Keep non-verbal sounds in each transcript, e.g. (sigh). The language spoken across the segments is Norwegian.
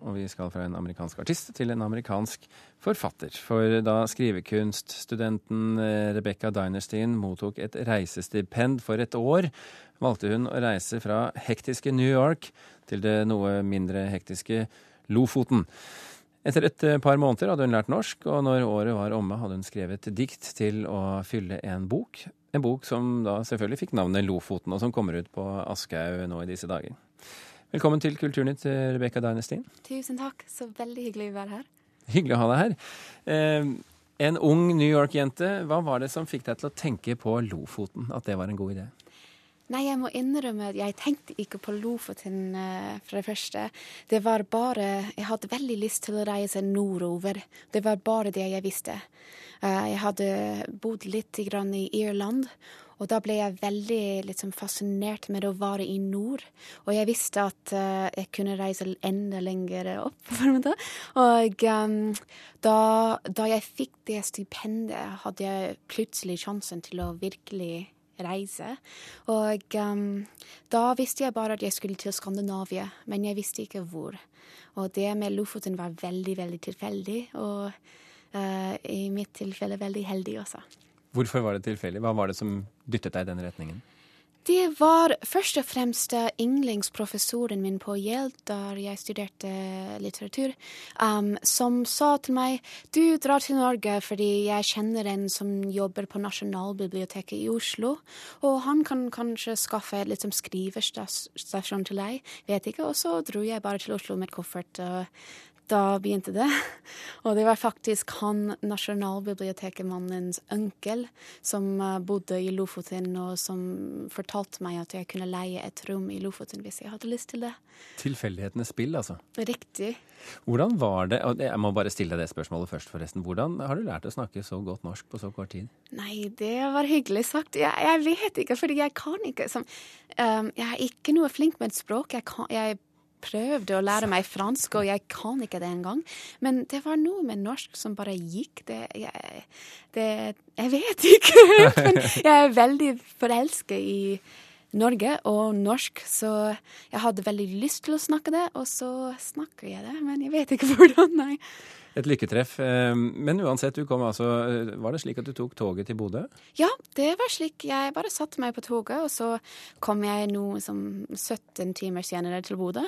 og vi skal fra en amerikansk artist til en amerikansk forfatter. For da skrivekunststudenten eh, Rebecca Dinerstein mottok et reisestipend for et år, valgte hun å reise fra hektiske New York til det noe mindre hektiske Lofoten. Etter et eh, par måneder hadde hun lært norsk, og når året var omme, hadde hun skrevet dikt til å fylle en bok. En bok som da selvfølgelig fikk navnet Lofoten, og som kommer ut på Aschehoug nå i disse dager. Velkommen til Kulturnytt, Rebekka Dynastin. Tusen takk. Så veldig hyggelig å være her. Hyggelig å ha deg her. Eh, en ung New York-jente, hva var det som fikk deg til å tenke på Lofoten? At det var en god idé? Nei, jeg må innrømme at jeg tenkte ikke på Lofoten uh, for det første. Det var bare Jeg hadde veldig lyst til å reise nordover. Det var bare det jeg visste. Uh, jeg hadde bodd litt i Irland, og da ble jeg veldig liksom, fascinert med å være i nord. Og jeg visste at uh, jeg kunne reise enda lenger opp. (laughs) og um, da, da, jeg fikk det stipendet, hadde jeg plutselig sjansen til å virkelig reise. Og um, da visste jeg bare at jeg skulle til Skandinavia, men jeg visste ikke hvor. Og det med Lofoten var veldig, veldig tilfeldig, og uh, i mitt tilfelle veldig heldig også. Hvorfor var det tilfeldig? Hva var det som dyttet deg i den retningen? Det var først og fremst yndlingsprofessoren min på Yale, der jeg studerte litteratur, um, som sa til meg du drar til Norge fordi jeg kjenner en som jobber på Nasjonalbiblioteket i Oslo, og han kan kanskje skaffe litt som skriverstasjon til deg, vet ikke. Og så dro jeg bare til Oslo med koffert. og da begynte det. (laughs) Og det var faktisk han nasjonalbibliotekmannens onkel som eh, bodde i Lofoten, og som fortalte meg at jeg kunne leie et rom i Lofoten hvis jeg hadde lyst til det. Tilfeldighetenes spill, altså? Riktig. Hvordan var det, og jeg må bare stille deg det spørsmålet først, forresten. Hvordan har du lært å snakke så godt norsk på så kort tid? Nei, det var hyggelig sagt. Jeg, jeg vet ikke, fordi jeg kan ikke som, um, Jeg er ikke noe flink med et språk. Jeg, kan, jeg prøvde å lære meg fransk, og jeg kan ikke det engang. Men det var noe med norsk som bare gikk. Det Jeg, det, jeg vet ikke. (laughs) Men jeg er veldig forelsket i Norge og norsk, så jeg hadde veldig lyst til å snakke det, og så snakker jeg det. Men jeg vet ikke (laughs) hvordan, nei. Et lykketreff. Eh, men uansett, du kom altså eh, Var det slik at du tok toget til Bodø? Ja, det var slik. Jeg bare satte meg på toget, og så kom jeg noe som 17 timer senere til Bodø.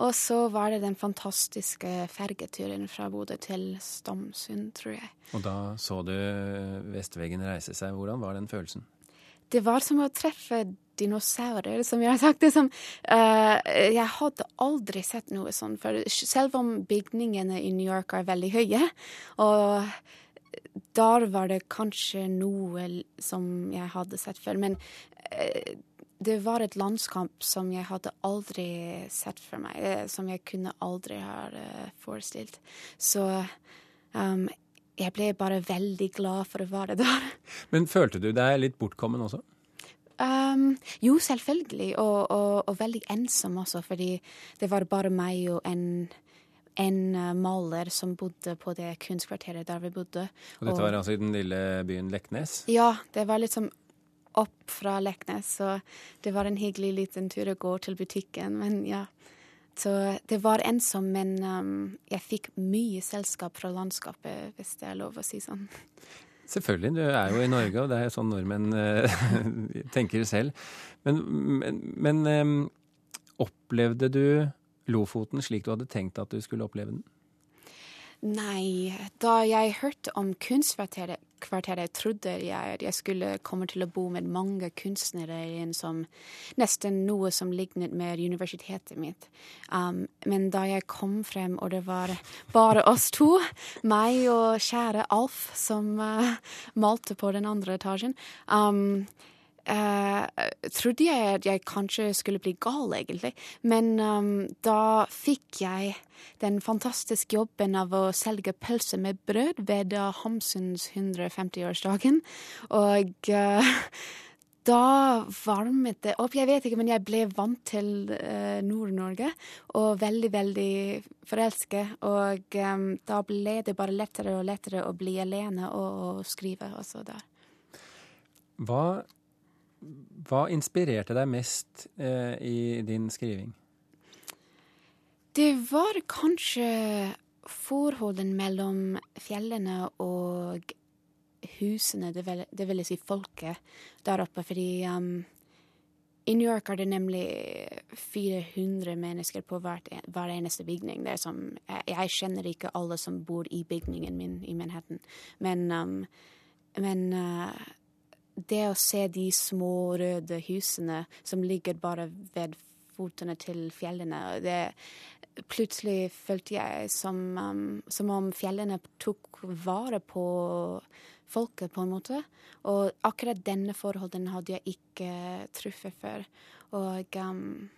Og så var det den fantastiske fergeturen fra Bodø til Stamsund, tror jeg. Og da så du vestveggen reise seg. Hvordan var den følelsen? Det var som å treffe dinosaurer, som jeg har sagt. Det som, uh, jeg hadde aldri sett noe sånt før. Selv om bygningene i New York er veldig høye. Og der var det kanskje noe som jeg hadde sett før. Men uh, det var et landskamp som jeg hadde aldri sett for meg. Uh, som jeg kunne aldri ha forestilt. Så um, jeg ble bare veldig glad for å være der. Men følte du deg litt bortkommen også? Um, jo, selvfølgelig. Og, og, og, veldig ensom også, fordi det var bare meg og en, en uh, maler som bodde på det kunstkvarteret der vi bodde. Og dette var altså i den lille byen Leknes? Ja, det var liksom opp fra Leknes, så det var en hyggelig liten tur å gå til butikken. Men ja. Så det var ensom, men um, jeg fikk mye selskap fra landskapet, hvis det er lov å si sånn. Selvfølgelig, du er jo i Norge, og det er sånn nordmenn uh, (laughs) tenker selv. Men, men, men opplevde du Lofoten slik du hadde tenkt at du skulle oppleve den? Nei, da jeg hørte om Kunstkvarteret, trodde jeg at jeg skulle komme til å bo med mange kunstnere i en som nesten noe som lignet med universitetet mitt. Um, men da jeg kom frem, og det var bare oss to, meg og kjære Alf, som uh, malte på den andre etasjen um, uh, trodde jeg at jeg kanskje skulle bli gal, egentlig. Men um, da fikk jeg den fantastiske jobben av å selge pølse med brød ved Hamsuns 150-årsdagen. Og uh, (laughs) da varmet det opp. Jeg vet ikke, men jeg ble vant til uh, Nord-Norge og veldig, veldig forelsket. Og um, da ble det bare lettere og lettere å bli alene og, og skrive også der. Hva hva inspirerte deg mest eh, i din skriving? Det var kanskje forholden mellom fjellene og husene, det vil, det vil si folket der oppe. Fordi um, i New York er det nemlig 400 mennesker på hvert, hver eneste bygning. Som, jeg, jeg kjenner ikke alle som bor i bygningen min i Manhattan. Men, um, men uh, det å se de små røde husene som ligger bare ved fotene til fjellene det, Plutselig følte jeg som, um, som om fjellene tok vare på folket, på en måte. Og akkurat denne forholden hadde jeg ikke truffet før. Og um,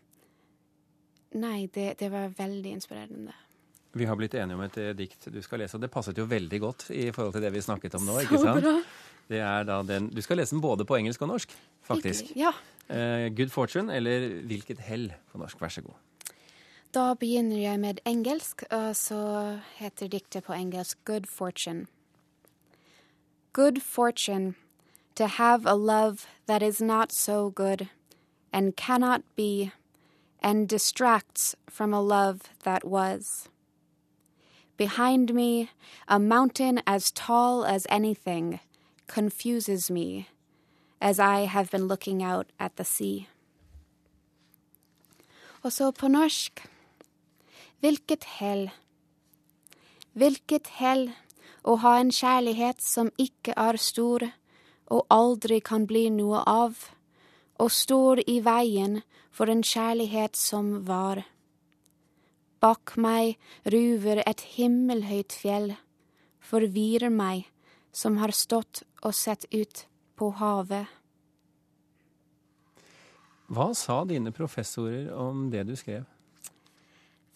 Nei, det, det, var veldig inspirerende. Vi har blitt enige om et eh, dikt du skal lese, og det passet jo veldig godt i forhold til det vi snakket om nå. ikke sant? Så bra. Det er da den, Du skal lese den både på engelsk og norsk, faktisk. Ja. Uh, Good fortune, eller Hvilket hell på norsk. Vær så god. Da begynner jeg med engelsk, og så heter diktet på engelsk Good fortune. good fortune to have a love that is not so good and cannot be and distracts from a love that was. Behind me, a mountain as tall as anything confuses me as I have been looking out at the sea. Og så på norsk Hvilket hell. Hvilket hell å ha en kjærlighet som ikke er stor og aldri kan bli noe av, og står i veien for en kjærlighet som var. Bak meg ruver et himmelhøyt fjell, forvirrer meg som har stått og sett ut på havet. Hva sa dine professorer om det du skrev?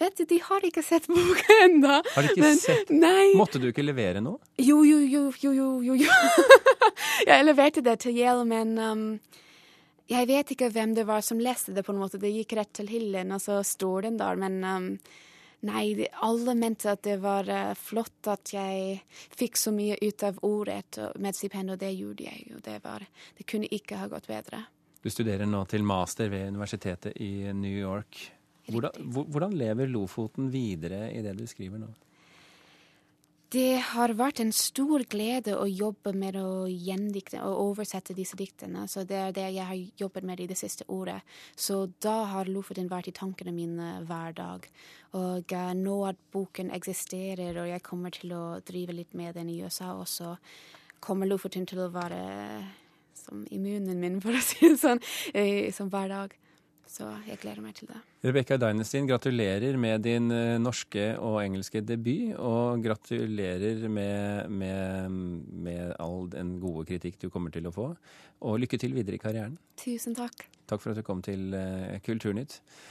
Vet du, de har ikke sett boka ennå. Har de ikke men, sett? Nei. Måtte du ikke levere noe? Jo, jo, jo, jo, jo. jo, jo. (laughs) jeg leverte det til Yale, men um, jeg vet ikke hvem det var som leste det. på en måte. Det gikk rett til hyllen, og så står den der. Men um, nei, alle mente at det var uh, flott at jeg fikk så mye ut av ordet med stipend, og det gjorde jeg jo. Det, var, det kunne ikke ha gått bedre. Du studerer nå til master ved universitetet i New York. Hvordan, hvordan, lever Lofoten videre i det du skriver nå? Det har vært en stor glede å jobbe med å gjendikte og oversette disse diktene. Så det er det jeg har jobbet med i det siste året. Så da har Lofoten vært i tankene mine hver dag. Og uh, nå at boken eksisterer, og jeg kommer til å drive litt med den i USA også, kommer Lofoten til å være som immunen min, for å si det sånn, som hver dag. Så jeg gleder meg til det. Rebekka Dynastin, gratulerer med din eh, norske og engelske debut. Og gratulerer med, med, med, all den gode kritikk du kommer til å få. Og lykke til videre i karrieren. Tusen takk. Takk for at du kom til eh, Kulturnytt.